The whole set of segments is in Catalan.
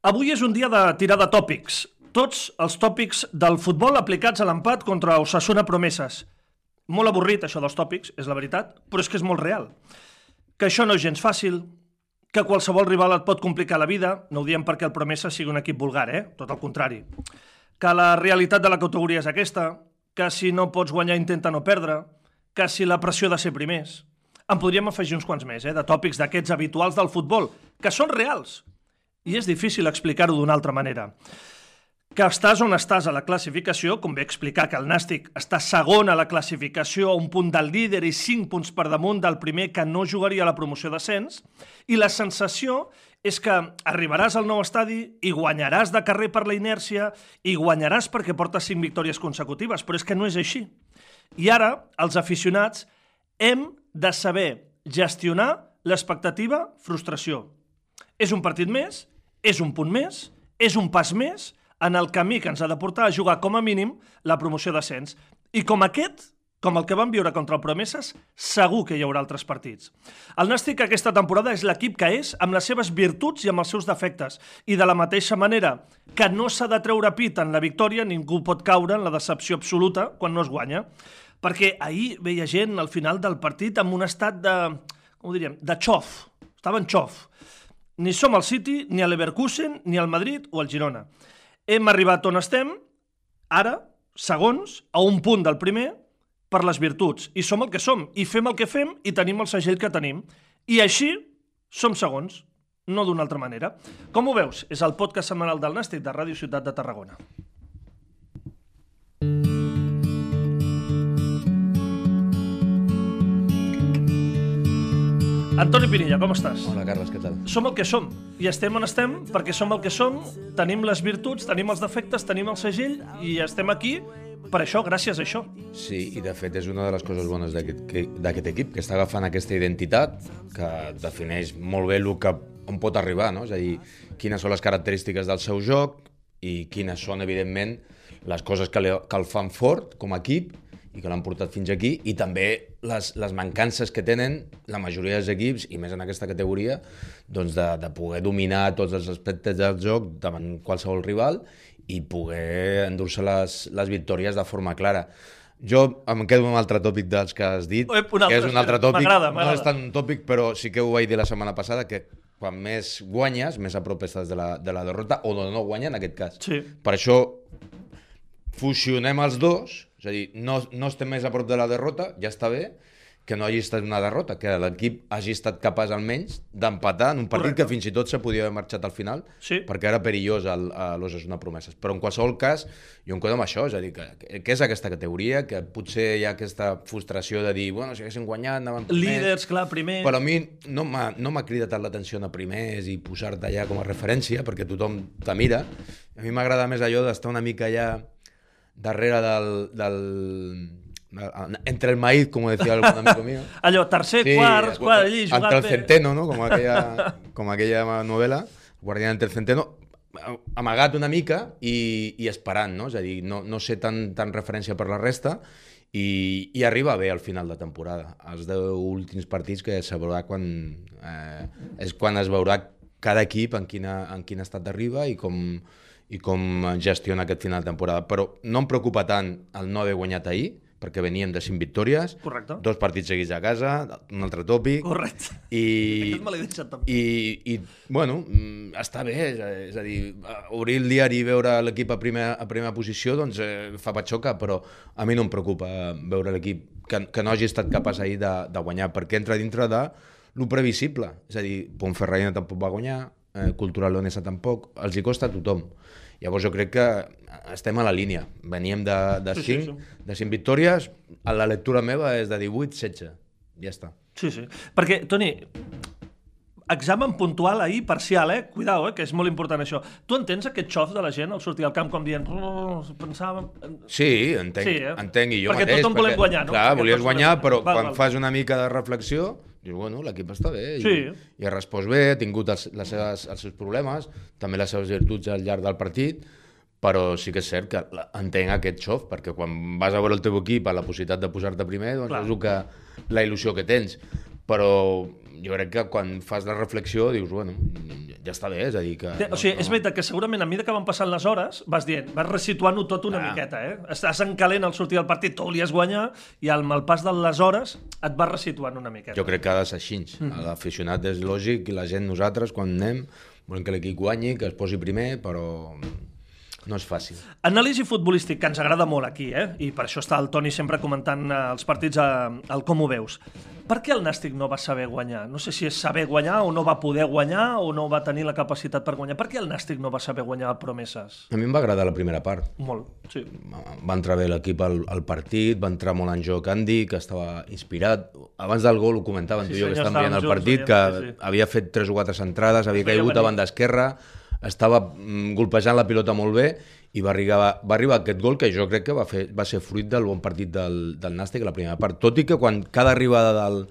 Avui és un dia de tirar de tòpics. Tots els tòpics del futbol aplicats a l'empat contra Osasuna Promeses. Molt avorrit, això dels tòpics, és la veritat, però és que és molt real. Que això no és gens fàcil, que qualsevol rival et pot complicar la vida, no ho diem perquè el Promesa sigui un equip vulgar, eh? Tot el contrari. Que la realitat de la categoria és aquesta, que si no pots guanyar intenta no perdre, que si la pressió de ser primers. En podríem afegir uns quants més, eh? de tòpics d'aquests habituals del futbol, que són reals, i és difícil explicar-ho d'una altra manera. Que estàs on estàs a la classificació, com bé explicar que el Nàstic està segon a la classificació a un punt del líder i 5 punts per damunt del primer que no jugaria a la promoció d'ascens, i la sensació és que arribaràs al nou estadi i guanyaràs de carrer per la inèrcia i guanyaràs perquè portes 5 victòries consecutives, però és que no és així. I ara, els aficionats, hem de saber gestionar l'expectativa frustració. És un partit més, és un punt més, és un pas més en el camí que ens ha de portar a jugar com a mínim la promoció d'ascens. I com aquest, com el que vam viure contra el Promeses, segur que hi haurà altres partits. El Nàstic aquesta temporada és l'equip que és, amb les seves virtuts i amb els seus defectes. I de la mateixa manera que no s'ha de treure pit en la victòria, ningú pot caure en la decepció absoluta quan no es guanya. Perquè ahir veia gent al final del partit amb un estat de, com ho diríem, de xof. Estaven xof. Ni som al City, ni a l'Everkusen, ni al Madrid o al Girona. Hem arribat on estem, ara, segons, a un punt del primer, per les virtuts. I som el que som, i fem el que fem, i tenim el segell que tenim. I així som segons, no d'una altra manera. Com ho veus? És el podcast setmanal del Nàstic de Ràdio Ciutat de Tarragona. Antoni Pinilla, com estàs? Hola, Carles, què tal? Som el que som, i estem on estem perquè som el que som, tenim les virtuts, tenim els defectes, tenim el segell, i estem aquí per això, gràcies a això. Sí, i de fet és una de les coses bones d'aquest equip, que està agafant aquesta identitat que defineix molt bé el que, on pot arribar, no? és a dir, quines són les característiques del seu joc i quines són, evidentment, les coses que, li, que el fan fort com a equip i que l'han portat fins aquí, i també les, les mancances que tenen la majoria dels equips, i més en aquesta categoria, doncs de, de poder dominar tots els aspectes del joc davant qualsevol rival i poder endur-se les, les victòries de forma clara. Jo em quedo amb un altre tòpic dels que has dit, Ep, altre, que és un altre tòpic, no és tant un tòpic, però sí que ho vaig dir la setmana passada, que quan més guanyes, més a prop estàs de la, de la derrota, o de no guanyar en aquest cas. Sí. Per això fusionem els dos, és a dir, no, no estem més a prop de la derrota, ja està bé, que no hagi estat una derrota, que l'equip hagi estat capaç almenys d'empatar en un partit Correcte. que fins i tot se podia haver marxat al final, Sí. perquè era perillós el, a l'Osasuna Promeses. Però en qualsevol cas, jo em quedo amb això, és a dir, que, que és aquesta categoria, que potser hi ha aquesta frustració de dir, bueno, si haguéssim guanyat, anàvem primers, Líders, clar, primer... però a mi no m'ha no cridat tant l'atenció a primers i posar-te allà com a referència, perquè tothom te mira. A mi m'agrada més allò d'estar una mica allà darrere del, del, entre el maíz, como decía algún amigo mío. Allò, tercer, sí, quart, quart, allí, jugat Entre el centeno, no? Com aquella, com aquella novel·la, Guardián entre el centeno, amagat una mica i, i esperant, no? És a dir, no, no sé tan, tan referència per la resta i, i arriba bé al final de temporada. Els deu últims partits que se veurà quan... Eh, és quan es veurà cada equip en, quina, en quin estat d'arriba i com, i com gestiona aquest final de temporada. Però no em preocupa tant el no haver guanyat ahir, perquè veníem de 5 victòries, Correcte. dos partits seguits a casa, un altre tòpic, Correcte. i, me l'he deixat també. i, i bueno, mm, està bé, és, a- és a dir, obrir el diari i veure l'equip a, primera, a primera posició doncs eh, fa patxoca, però a mi no em preocupa veure l'equip que, que no hagi estat capaç ahir de, de guanyar, perquè entra dintre de lo previsible, és a dir, Ponferradina tampoc va guanyar, eh, Cultural Leonesa tampoc, els hi costa a tothom. Llavors jo crec que estem a la línia. Veníem de, de, Sí, sí, 5, de 5 victòries, a la lectura meva és de 18, 16. Ja està. Sí, sí. Perquè, Toni, examen puntual ahir, parcial, eh? Cuidao, eh? Que és molt important això. Tu entens aquest xof de la gent al sortir al camp com dient... "Oh, Pensàvem... Sí, entenc, Sí, sí, eh? eh? entenc, i jo Perquè mateix. tothom volem guanyar, no? Clar, Perquè volies guanyar, però Val, quan val. fas una mica de reflexió, dius, bueno, l'equip està bé, i, Sí. i ha respost bé, ha tingut els, les seves, els seus problemes, també les seves virtuts al llarg del partit, però sí que és cert que entenc aquest xof, perquè quan vas a veure el teu equip a la possibilitat de posar-te primer, doncs Clar. és el que, la il·lusió que tens. Però jo crec que quan fas la reflexió dius, bueno, ja està bé, és a dir que... O sigui, és veritat que segurament a mesura que van passant les hores vas dient, vas resituant-ho tot una Ah. miqueta, eh? Estàs en calent al sortir del partit, tu volies guanyar, i amb el pas de les hores et vas resituant una miqueta. Jo crec que ha de ser així. Mm. L'aficionat és lògic i la gent, nosaltres, quan anem, volem que l'equip guanyi, que es posi primer, però no és fàcil. Anàlisi futbolístic, que ens agrada molt aquí, eh? i per això està el Toni sempre comentant eh, els partits al Com ho veus. Per què el Nàstic no va saber guanyar? No sé si és saber guanyar o no va poder guanyar o no va tenir la capacitat per guanyar. Per què el Nàstic no va saber guanyar a promeses? A mi em va agradar la primera part. Molt, sí. Va entrar bé l'equip al, al partit, va entrar molt en joc Andy, que estava inspirat. Abans del gol ho comentaven Sí, tu i jo, que estàvem veient el partit, junts que sí, sí. havia fet tres o quatre centrades, havia caigut a banda esquerra, estava mm, golpejant la pilota molt bé i va arribar, va arribar aquest gol que jo crec que va, fer, va ser fruit del bon partit del, del Nàstic a la primera part. Tot i que quan cada arribada del,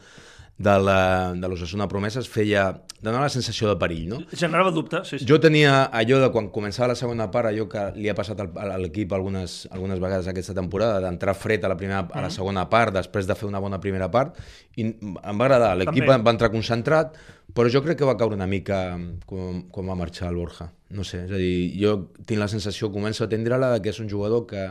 de la- de l'Ossassuna Promeses feia... donava la sensació de perill, no? Generava dubte, sí, sí. Jo tenia allò de quan començava la segona part, allò que li ha passat al- a l'equip algunes, algunes vegades aquesta temporada, d'entrar fred a la, primera, a la segona part, després de fer una bona primera part, i em va agradar. L'equip va, va entrar concentrat, però jo crec que va caure una mica quan, quan va marxar el Borja. No sé, és a dir, jo tinc la sensació, començo a tindre-la, que és un jugador que...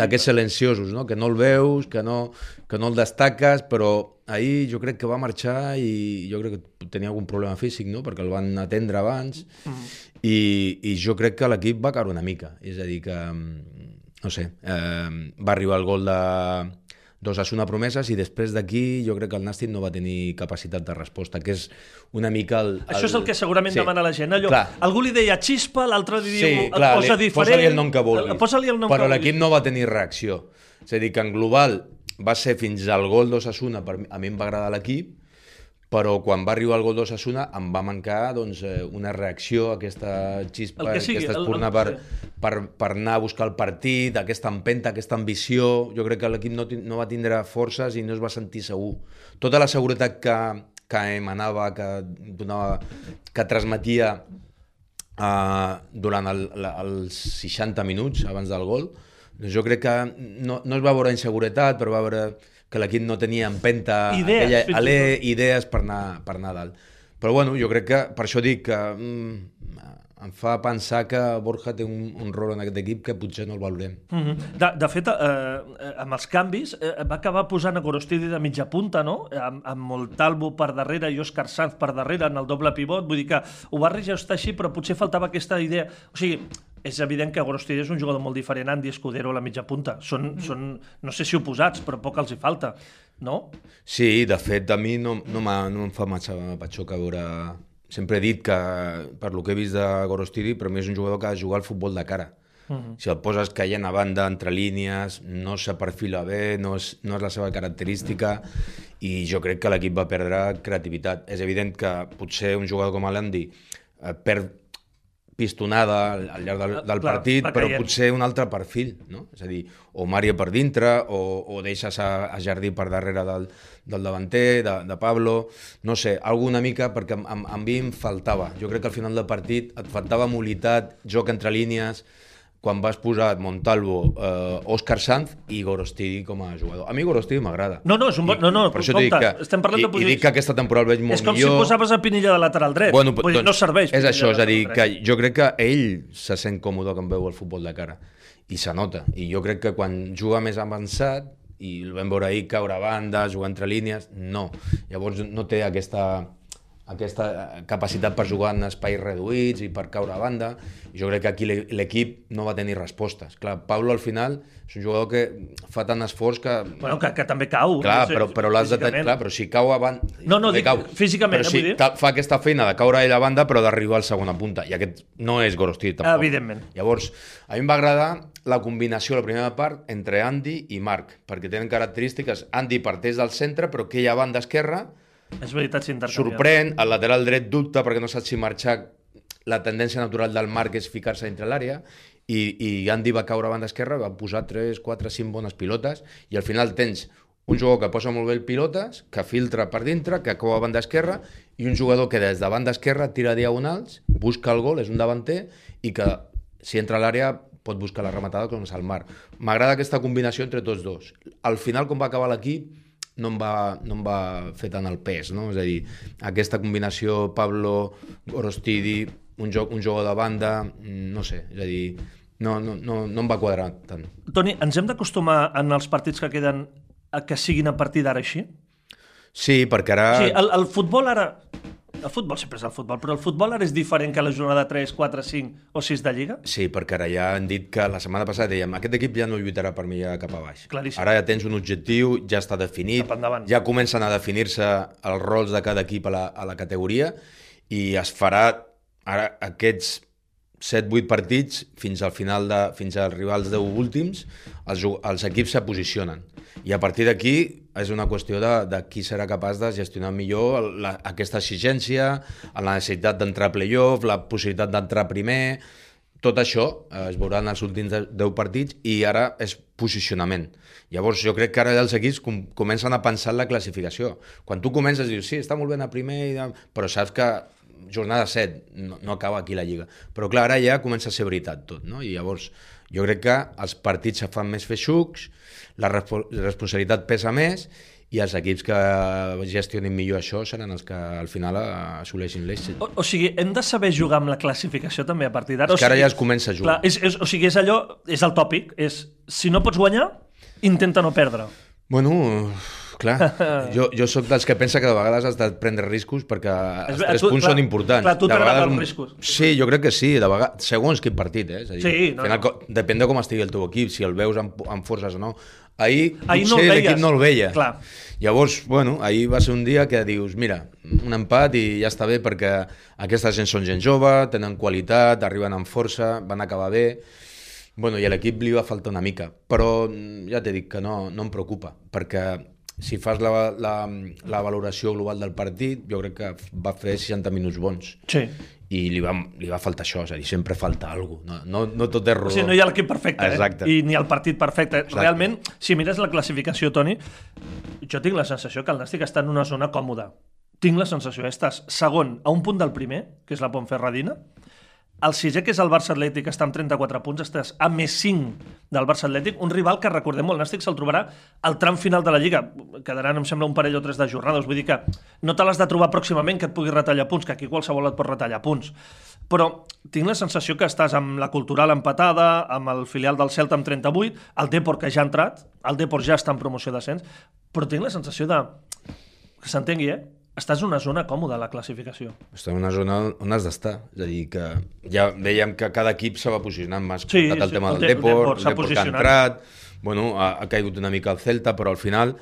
D'aquests silenciosos, no? que no el veus, que no, que no el destaques, però ahir jo crec que va marxar i jo crec que tenia algun problema físic, no? perquè el van atendre abans, i, i jo crec que l'equip va caure una mica. És a dir, que, mm, no sé, eh, va arribar el gol de dos Asuna Promeses i després d'aquí jo crec que el Nàstic no va tenir capacitat de resposta, que és una mica el... Això és el que segurament Sí. demana la gent. Allò, Clar. algú li deia xispa, l'altre li diu, Sí, et clar, posa li- diferent. posa-li el nom que vulguis. Posa-li el nom però l'equip no va tenir reacció. És a dir, que en global va ser fins al gol d'Osasuna, a mi em va agradar l'equip, però quan va arribar el gol d'Osasuna em va mancar doncs, eh, una reacció, aquesta xispa, sigui, aquesta espurna el- per, per, per anar a buscar el partit, aquesta empenta, aquesta ambició. Jo crec que l'equip no, no va tindre forces i no es va sentir segur. Tota la seguretat que, que emanava, que, donava, que transmetia uh, durant el, la, els 60 minuts abans del gol, doncs jo crec que no, no es va veure inseguretat, però va veure que l'equip no tenia empenta, Idees, aquella, tot. idees per anar, per anar a dalt. Però bueno, jo crec que, per això dic que mm, em fa pensar que Borja té un, un rol en aquest equip que potser no el valorem. Mm -hmm. de, de fet, eh, eh, amb els canvis, eh, va acabar posant a Gorostidi de mitja punta, no? Amb, amb Moltalvo per darrere i Òscar Sanz per darrere en el doble pivot. Vull dir que ho va reajustar així, però potser faltava aquesta idea. O sigui, és evident que Gorostidi és un jugador molt diferent a Andy Escudero a la mitja punta. Són, mm. són no sé si oposats, però poc els hi falta, no? Sí, de fet, a mi no, no, no em fa massa patxoca veure... Sempre he dit que, per lo que he vist de Gorostidi, per mi és un jugador que ha de jugar al futbol de cara. Uh -huh. Si el poses caient a banda, entre línies, no se perfila bé, no és, no és la seva característica, i jo crec que l'equip va perdre creativitat. És evident que potser un jugador com l'Andy eh, perd pistonada al, al llarg del, del Clar, partit, però potser un altre perfil, no? És a dir, o Mario per dintre, o, o deixes a, a Jardí per darrere del, del davanter, de, de Pablo, no sé, alguna mica, perquè a, a, a mi em faltava. Jo crec que al final del partit et faltava mobilitat, joc entre línies, quan vas posar Montalvo, eh, Òscar Sanz i Gorostidi com a jugador. A mi Gorostidi m'agrada. No, no, és un bon- no, no, per compte, que, estem parlant i, de posició- I dic que aquesta temporada el veig molt és com millor. si poses a Pinilla de lateral dret. Bueno, Vull dir, doncs, no serveix. És això, és a dir, que jo crec que ell se sent còmode quan veu el futbol de cara i se nota. I jo crec que quan juga més avançat i el vam veure ahir caure a banda, jugar entre línies, no. Llavors no té aquesta, aquesta eh, capacitat per jugar en espais reduïts i per caure a banda. Jo crec que aquí l'e- l'equip no va tenir respostes. Clar, Pablo al final és un jugador que fa tant esforç que... Bueno, que, que també cau. Clar, no sé, però, però l'has de tenir, clar, però si cau a banda... No, no, dic físicament, però eh, si vull dir. fa aquesta feina de caure ell a banda, però d'arribar al segona punta. I aquest no és Gorostí, tampoc. Evidentment. Llavors, a mi em va agradar la combinació, la primera part, entre Andy i Marc, perquè tenen característiques. Andy parteix del centre, però que ella a banda esquerra És veritat, s'intercanvia. sorprèn, el lateral dret dubta perquè no saps si marxar la tendència natural del Marc és ficar-se dintre l'àrea i, i Andy va caure a banda esquerra, va posar 3, 4, 5 bones pilotes i al final tens un jugador que posa molt bé el pilotes, que filtra per dintre, que cau a banda esquerra i un jugador que des de banda esquerra tira diagonals, busca el gol, és un davanter i que si entra a l'àrea pot buscar la rematada com és el Marc. M'agrada aquesta combinació entre tots dos. Al final, com va acabar l'equip, no em, va, no em va fer tant el pes, no? És a dir, aquesta combinació Pablo, Gorostidi, un, joc, un jugador de banda, no sé, és a dir, no, no, no, no em va quadrar tant. Toni, ens hem d'acostumar en els partits que queden a que siguin a partir d'ara així? Sí, perquè ara... Sí, el, el futbol ara... El futbol sempre és el futbol, però el futbol ara és diferent que la jornada 3, 4, 5 o 6 de Lliga? Sí, perquè ara ja han dit que la setmana passada dèiem aquest equip ja no lluitarà per mi cap a baix. Claríssim. Ara ja tens un objectiu, ja està definit, ja comencen a definir-se els rols de cada equip a la, a la categoria i es farà ara aquests 7-8 partits fins al final de, fins als rivals 10 últims els, els equips se posicionen i a partir d'aquí és una qüestió de, de qui serà capaç de gestionar millor la, aquesta exigència, la necessitat d'entrar a playoff, la possibilitat d'entrar primer, tot això es veurà en els últims de- 10 partits i ara és posicionament. Llavors jo crec que ara els equips com, comencen a pensar en la classificació. Quan tu comences dius, sí, està molt bé anar primer, però saps que jornada 7 no, no acaba aquí la Lliga. Però clar, ara ja comença a ser veritat tot, no? I llavors jo crec que els partits se fan més feixucs, la respo responsabilitat pesa més i els equips que gestionin millor això seran els que al final assoleixin l'èxit. O, o sigui, hem de saber jugar amb la classificació també a partir d'ara. És O que ara sigui, ja es comença a jugar. Clar, és, és, o sigui, és allò, és el tòpic, és si no pots guanyar, intenta no perdre. Bueno, clar, jo, jo sóc dels que pensa que de vegades has de prendre riscos perquè els tres tu- punts clar, són importants. clar, tu t'agraden vegades els un- riscos. Sí, jo crec que sí, de vegades, segons quin partit, eh? És a dir, Sí, no, al final, no. Depèn de com estigui el teu equip, si el veus amb, amb forces o no. Ahir, Ahir no l'equip no el veia. Clar. Llavors, bueno, ahir va ser un dia que dius, mira, un empat i ja està bé perquè aquesta gent són gent jove, tenen qualitat, arriben amb força, van acabar bé. Bueno, i a l'equip li va faltar una mica, però ja t'he dit que no, no em preocupa, perquè si fas la, la, la valoració global del partit, jo crec que va fer 60 minuts bons. Sí. I li va, li va faltar això, és a dir, sempre falta alguna cosa. No, no, no tot és rodó. O sigui, no hi ha l'equip perfecte, Exacte. eh? I ni el partit perfecte. Exacte. Realment, si mires la classificació, Toni, jo tinc la sensació que el Nàstic està en una zona còmoda. Tinc la sensació, eh? estàs segon a un punt del primer, que és la Pontferradina, el sisè, que és el Barça Atlètic, està amb 34 punts, estàs a més 5 del Barça Atlètic, un rival que, recordem-ho, el Nàstic se'l trobarà al tram final de la Lliga. Quedaran, em sembla, un parell o tres de jornades. Vull dir que no te l'has de trobar pròximament que et pugui retallar punts, que aquí qualsevol et pot retallar punts. Però tinc la sensació que estàs amb la cultural empatada, amb el filial del Celta amb 38, el Depor que ja ha entrat, el Depor ja està en promoció d'ascens, però tinc la sensació de... que s'entengui, eh? Estàs en una zona còmoda a la classificació. Està en una zona on has d'estar. És a dir, que ja veiem que cada equip se va posicionant més. Sí, el sí, tema el del De- Depor, el Depor que ha entrat, bueno, ha, ha caigut una mica el Celta, però al final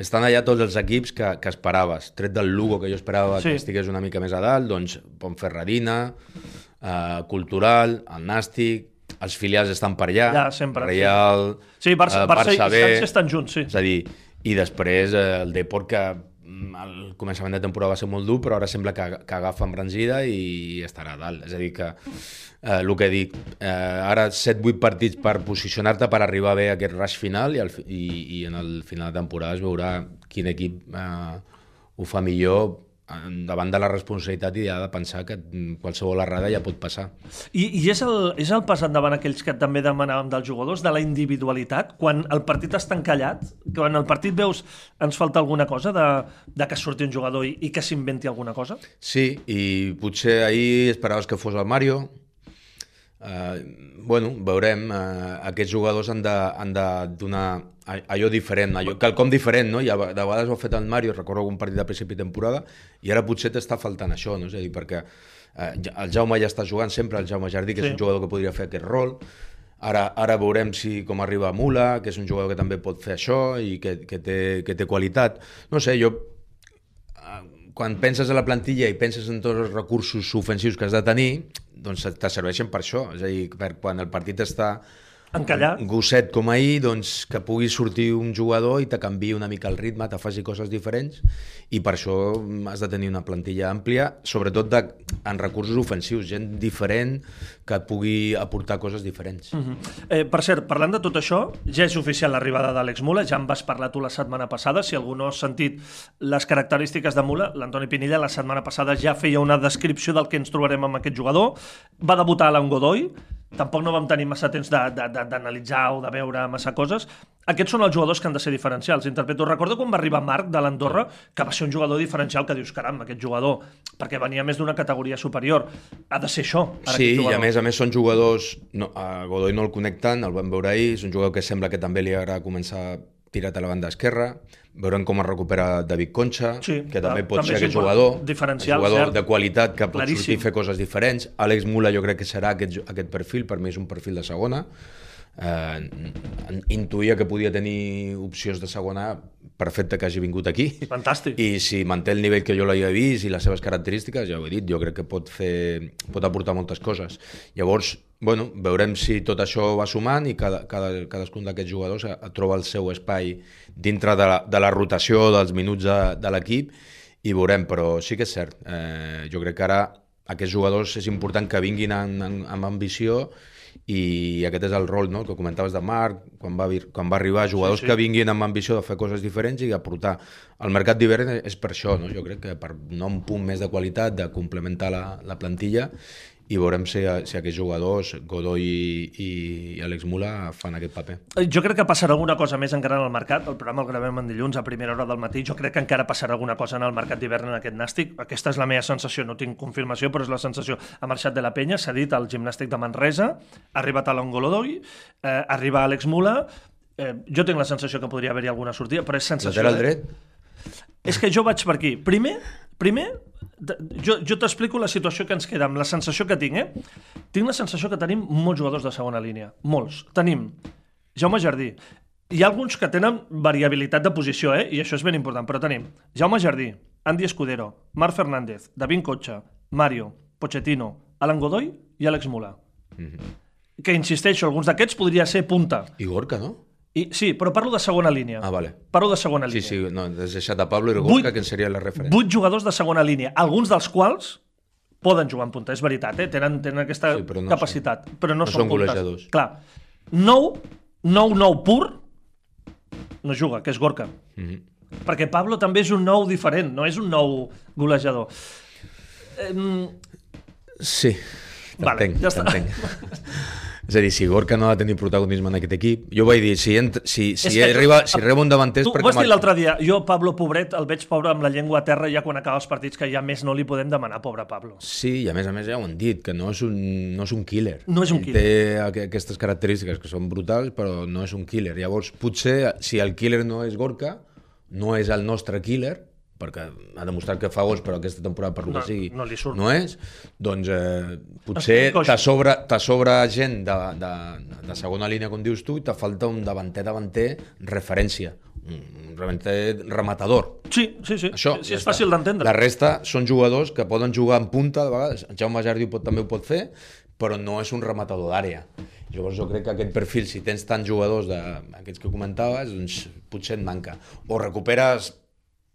estan allà tots els equips que, que esperaves. Tret del Lugo, que jo esperava Sí. que estigués una mica més a dalt, doncs Pontferradina, eh, Cultural, el Nàstic, els filials estan per allà, Ja, sempre, sí. Real, Sí, Barça, eh, Barça, i B, Sants estan junts, sí. és a dir, i després eh, el Depor que mm, al començament de temporada va ser molt dur, però ara sembla que, que agafa embranzida i estarà a dalt. És a dir, que eh, el que dic, eh, ara 7-8 partits per posicionar-te per arribar bé a aquest rush final i, fi- i, i en el final de temporada es veurà quin equip eh, ho fa millor davant de la responsabilitat i ha de pensar que mm, qualsevol errada ja pot passar. I, i és, el, és el pas endavant aquells que també demanàvem dels jugadors, de la individualitat, quan el partit està encallat, quan el partit veus ens falta alguna cosa de, de que surti un jugador i, i que s'inventi alguna cosa? Sí, i potser ahir esperaves que fos el Mario. Uh, bueno, veurem. Uh, aquests jugadors han de, han de donar allò diferent, allò, quelcom diferent, no? I a, de vegades ho ha fet el Mario, recordo un partit de principi de temporada, i ara potser t'està faltant això, no? És a dir, perquè uh, el Jaume ja està jugant sempre, el Jaume Jardí, que Sí. és un jugador que podria fer aquest rol, Ara, ara veurem si com arriba Mula, que és un jugador que també pot fer això i que, que, té, que té qualitat. No sé, jo eh, quan penses a la plantilla i penses en tots els recursos ofensius que has de tenir, doncs te serveixen per això. És a dir, per quan el partit està Encallat? gosset com ahir, doncs que pugui sortir un jugador i te canvi una mica el ritme, te faci coses diferents i per això has de tenir una plantilla àmplia, sobretot de, en recursos ofensius, gent diferent que et pugui aportar coses diferents. Mm -hmm. Eh, per cert, parlant de tot això, ja és oficial l'arribada d'Àlex Mula, ja en vas parlar tu la setmana passada, si algú no ha sentit les característiques de Mula, l'Antoni Pinilla la setmana passada ja feia una descripció del que ens trobarem amb aquest jugador, va debutar a l'Angodoy, tampoc no vam tenir massa temps de- de- de- d'analitzar o de veure massa coses. Aquests són els jugadors que han de ser diferencials. Interpreto, recordo quan va arribar Marc de l'Andorra, que va ser un jugador diferencial, que dius, caram, aquest jugador, perquè venia més d'una categoria superior, ha de ser això. ara, Sí, i a més a més són jugadors... No, a Godoy no el connecten, el vam veure ahir, és un jugador que sembla que també li agrada començar tirat a la banda esquerra, veurem com es recupera David Concha, Sí, que també també pot ser és aquest jugador, jugador cert. de qualitat que pot Claríssim. sortir i fer coses diferents. Àlex Mula jo crec que serà aquest, aquest perfil, per mi és un perfil de segona. Eh, intuïa que podia tenir opcions de segona perfecte que hagi vingut aquí. Fantàstic. I si manté el nivell que jo l'havia vist i les seves característiques, ja ho he dit, jo crec que pot fer pot aportar moltes coses. Llavors, bueno, veurem si tot això va sumant i cada, cada, cadascun d'aquests jugadors troba el seu espai dintre de la, de la rotació dels minuts de, de l'equip i veurem, però sí que és cert. Eh, jo crec que ara aquests jugadors és important que vinguin en, en, amb ambició i aquest és el rol no? que comentaves de Marc, quan va, quan va arribar, jugadors Sí, sí, sí. sí. que vinguin amb ambició de fer coses diferents i aportar. El mercat d'hivern és per això, no? jo crec que per donar un punt més de qualitat, de complementar la, la plantilla i veurem si, si aquests jugadors, Godoy i, i, Àlex Mula, fan aquest paper. Eh, Jo crec que passarà alguna cosa més encara en el mercat. El programa el gravem en dilluns a primera hora del matí. Jo crec que encara passarà alguna cosa en el mercat d'hivern en aquest nàstic. Aquesta és la meva sensació, no tinc confirmació, però és la sensació. Ha marxat de la penya, s'ha dit al gimnàstic de Manresa, ha arribat a l'Ongolodoy, eh, arriba Àlex Mula, eh, jo tinc la sensació que podria haver-hi alguna sortida, però és sensació... Lateral eh? dret? És que jo vaig per aquí. Primer, primer jo, jo t'explico la situació que ens queda, amb la sensació que tinc, eh? Tinc la sensació que tenim molts jugadors de segona línia. Molts. Tenim Jaume Jardí. Hi ha alguns que tenen variabilitat de posició, eh? I això és ben important, però tenim Jaume Jardí, Andy Escudero, Marc Fernández, David Cotxa, Mario, Pochettino, Alan Godoy i Àlex Mula. Que, insisteixo, alguns d'aquests podria ser punta. I Gorka, no? I, sí, però parlo de segona línia. Ah, vale. Parlo de segona Sí, línia. sí, no, has deixat a Pablo i Gorka, que en seria la referència. Vuit jugadors de segona línia, alguns dels quals poden jugar en punta, és veritat, eh? tenen, tenen aquesta Sí, però no capacitat, però no, no són, són golejadors. Clar, nou, nou, nou pur, no juga, que és Gorka. Mm -hmm. Perquè Pablo també és un nou diferent, no és un nou golejador. Eh, Sí, Vale, t'entenc, ja està. t'entenc. És a dir, si Gorka no ha de tenir protagonisme en aquest equip, jo vaig dir, si, ent si, si, que- arriba, si arriba un davanter tu perquè... vas dir l'altre dia, jo, Pablo, pobret, el veig pobre amb la llengua a terra ja quan acaba els partits, que ja més no li podem demanar, pobre Pablo. Sí, i a més a més ja ho han dit, que no és un, no és un killer. No és un killer. Té aqu- aquestes característiques que són brutals, però no és un killer. Llavors, potser, si el killer no és Gorka, no és el nostre killer, perquè ha demostrat que fa gols, però aquesta temporada, per lo No, que sigui, no li surt. no és, doncs eh, potser Estic coix. te sobra, te sobra gent de, de, de segona línia, com dius tu, i te falta un davanter davanter referència, un davanter rematador. Sí, sí, sí, Això, sí, ja és està. fàcil d'entendre. La resta són jugadors que poden jugar en punta, de vegades. Jaume Jardí pot, també ho pot fer, però no és un rematador d'àrea. Llavors jo crec que aquest perfil, si tens tants jugadors d'aquests que comentaves, doncs potser et manca. O recuperes...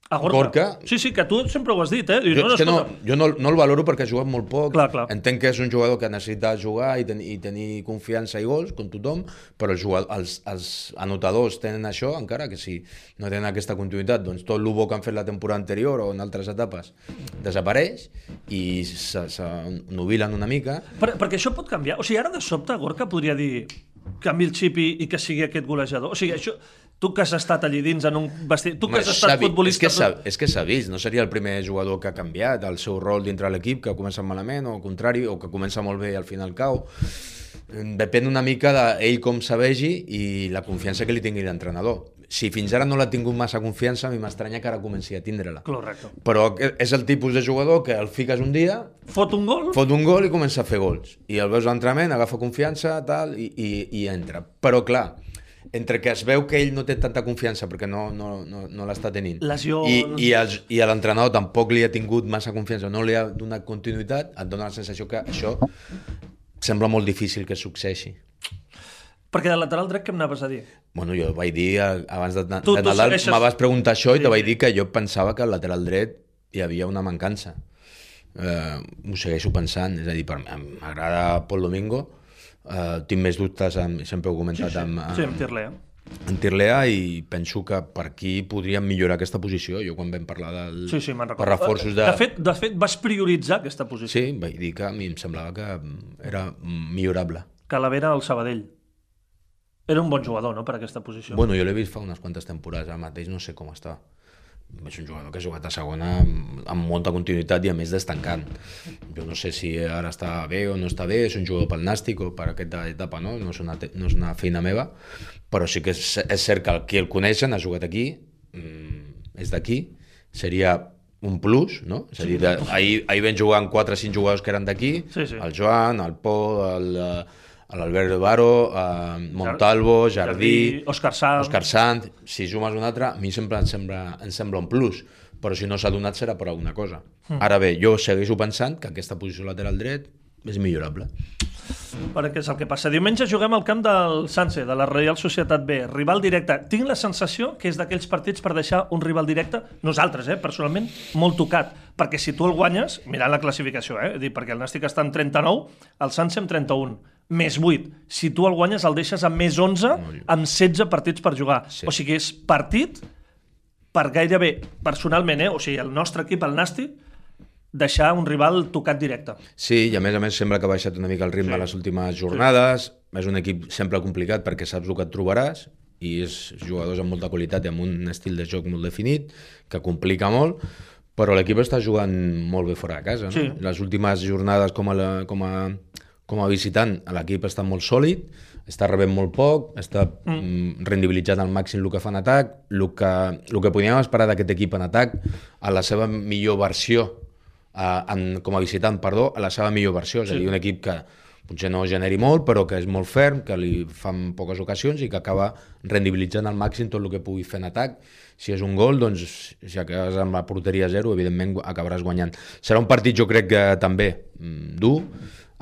A Gorka. Gorka. Sí, sí, que tu sempre ho has dit, eh? Dius, Jo, és que no, jo no, no el valoro perquè ha jugat molt poc. Clar, clar. Entenc que és un jugador que necessita jugar i, ten, i tenir confiança i gols, com tothom, però els, jugadors, els, els anotadors tenen això, encara que si no tenen aquesta continuïtat, doncs tot el bo que han fet la temporada anterior o en altres etapes desapareix i s'ennubilen una mica. Per, perquè això pot canviar. O sigui, ara de sobte Gorka podria dir canvi el xip i, i que sigui aquest golejador. O sigui, això, tu que has estat allí dins en un vestit, tu que has estat s'ha futbolista... És que s'ha- és que s'ha vist, no seria el primer jugador que ha canviat el seu rol dintre l'equip, que comença malament, o al contrari, o que comença molt bé i al final cau. Depèn una mica d'ell com se vegi i la confiança que li tingui l'entrenador. Si fins ara no l'ha tingut massa confiança, a mi m'estranya que ara comenci a tindre-la. Correcte. Però és el tipus de jugador que el fiques un dia, Fot un gol, fot un gol i comença a fer gols. I el veus a l'entrenament, agafa confiança, tal, i, i, i entra. Però clar, entre que es veu que ell no té tanta confiança perquè no, no, no, no l'està tenint Lesions. i, i, els, i a l'entrenador tampoc li ha tingut massa confiança, no li ha donat continuïtat, et dona la sensació que això sembla molt difícil que succeeixi. perquè de lateral dret què em anaves a dir? Bueno, jo vaig dir, abans de, de Tu- tu Nadal, segueixes- me vas preguntar això Sí, i te vaig dir que jo pensava que al lateral dret hi havia una mancança. Eh, ho segueixo pensant, és a dir, m'agrada Pol Domingo, eh, tinc més dubtes, amb, sempre ho he comentat, amb, Sí, amb Tirlea. en Tirlea i penso que per aquí podríem millorar aquesta posició. Jo quan vam parlar del, Sí, sí, per reforços de... De fet, de fet, vas prioritzar aquesta posició. Sí, vaig dir que a mi em semblava que era millorable. Calavera al Sabadell. Era un bon jugador, no?, per aquesta posició. Bueno, jo l'he vist fa unes quantes temporades, ara mateix no sé com està. És un jugador que ha jugat a segona amb, amb molta continuïtat i a més destancant. Jo no sé si ara està bé o no està bé, és un jugador pel nàstic o per aquesta etapa, no? No és una, no és una feina meva, però sí que és, és cert que el, qui el coneixen ha jugat aquí, mm, és d'aquí, seria un plus, no? És a dir, ahir, ahir vam jugar amb 4 o 5 jugadors que eren d'aquí, Sí, sí. el Joan, el Pol, el, eh, l'Albert Baro, eh, Montalvo, Jardí, Òscar Sanz. Òscar Sant, si sumes un altre, a mi sempre em sembla, em sembla un plus, però si no s'ha donat serà per alguna cosa. Hmm. Ara bé, jo segueixo pensant que aquesta posició lateral dret és millorable. Perquè és el que passa. Diumenge juguem al camp del Sanse, de la Real Societat B, rival directe. Tinc la sensació que és d'aquells partits per deixar un rival directe, nosaltres, eh, personalment, molt tocat. Perquè si tu el guanyes, mirant la classificació, eh, dir, perquè el Nàstic està en 39, el Sanse amb 31, més 8. Si tu el guanyes, el deixes amb més 11, amb 16 partits per jugar. Sí. O sigui, és partit per gairebé, personalment, eh, o sigui, el nostre equip, el Nàstic, deixar un rival tocat directe. Sí, i a més a més sembla que ha baixat una mica el ritme Sí. sí. les últimes jornades. Sí. És un equip sempre complicat perquè saps el que et trobaràs i és jugadors amb molta qualitat i amb un estil de joc molt definit que complica molt, però l'equip està jugant molt bé fora de casa. No? Sí. Les últimes jornades com a, la, com a, com a visitant l'equip està molt sòlid, està rebent molt poc, està mm. rendibilitzant al màxim el que fa en atac, el que, el que podíem esperar d'aquest equip en atac, a la seva millor versió a, en, com a visitant, perdó, a la seva millor versió. És a dir, un equip que potser no generi molt, però que és molt ferm, que li fan poques ocasions i que acaba rendibilitzant al màxim tot el que pugui fer en atac. Si és un gol, doncs, si acabes amb la porteria zero, evidentment acabaràs guanyant. Serà un partit, jo crec que també mm, dur,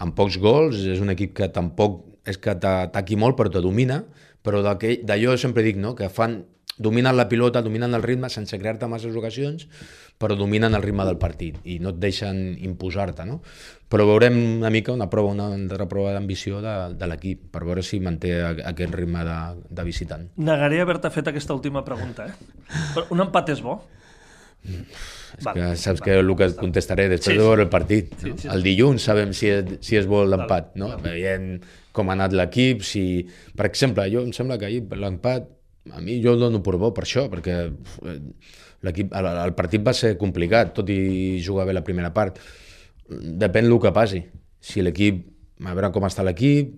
amb pocs gols, és un equip que tampoc és que t'ataqui molt, però te domina, però d'allò sempre dic, no?, que fan dominen la pilota, dominen el ritme sense crear-te masses ocasions, però dominen el ritme del partit i no et deixen imposar-te, no? Però veurem una mica una prova, una altra prova d'ambició de, de l'equip per veure si manté aquest ritme de, de visitant. Negaré haver-te fet aquesta última pregunta, eh? Però un empat és bo? Val, que saps que el que et contestaré després Sí, de veure el partit. Sí, no? sí, sí. El dilluns sabem si és, si és bo l'empat, no? Veient com ha anat l'equip, si... Per exemple, jo em sembla que ahir l'empat, a mi jo el dono per bo per això, perquè eh, l'equip, el, el partit va ser complicat, tot i jugar bé la primera part. Depèn del que passi. Si l'equip, a veure com està l'equip,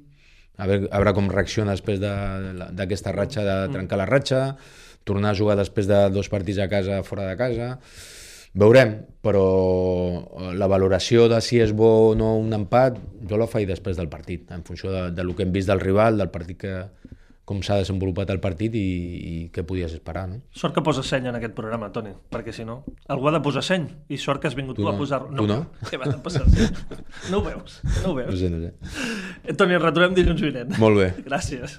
a veure, a veure com reacciona després de- d'aquesta ratxa, de trencar la ratxa, tornar a jugar després de dos partits a casa, fora de casa... Veurem, però eh, la valoració de si és bo o no un empat, jo la faig després del partit, en funció de, de lo que hem vist del rival, del partit que, com s'ha desenvolupat el partit i, i què podies esperar, no? Sort que posa seny en aquest programa, Toni, perquè si no... Algú ha de posar seny, i sort que has vingut tu, Tu a no. posar-lo. Tu no? Què va posar seny? No ho veus, no ho No veus. sé, no sé. Toni, retrobem dilluns vinent. Molt bé. Gràcies.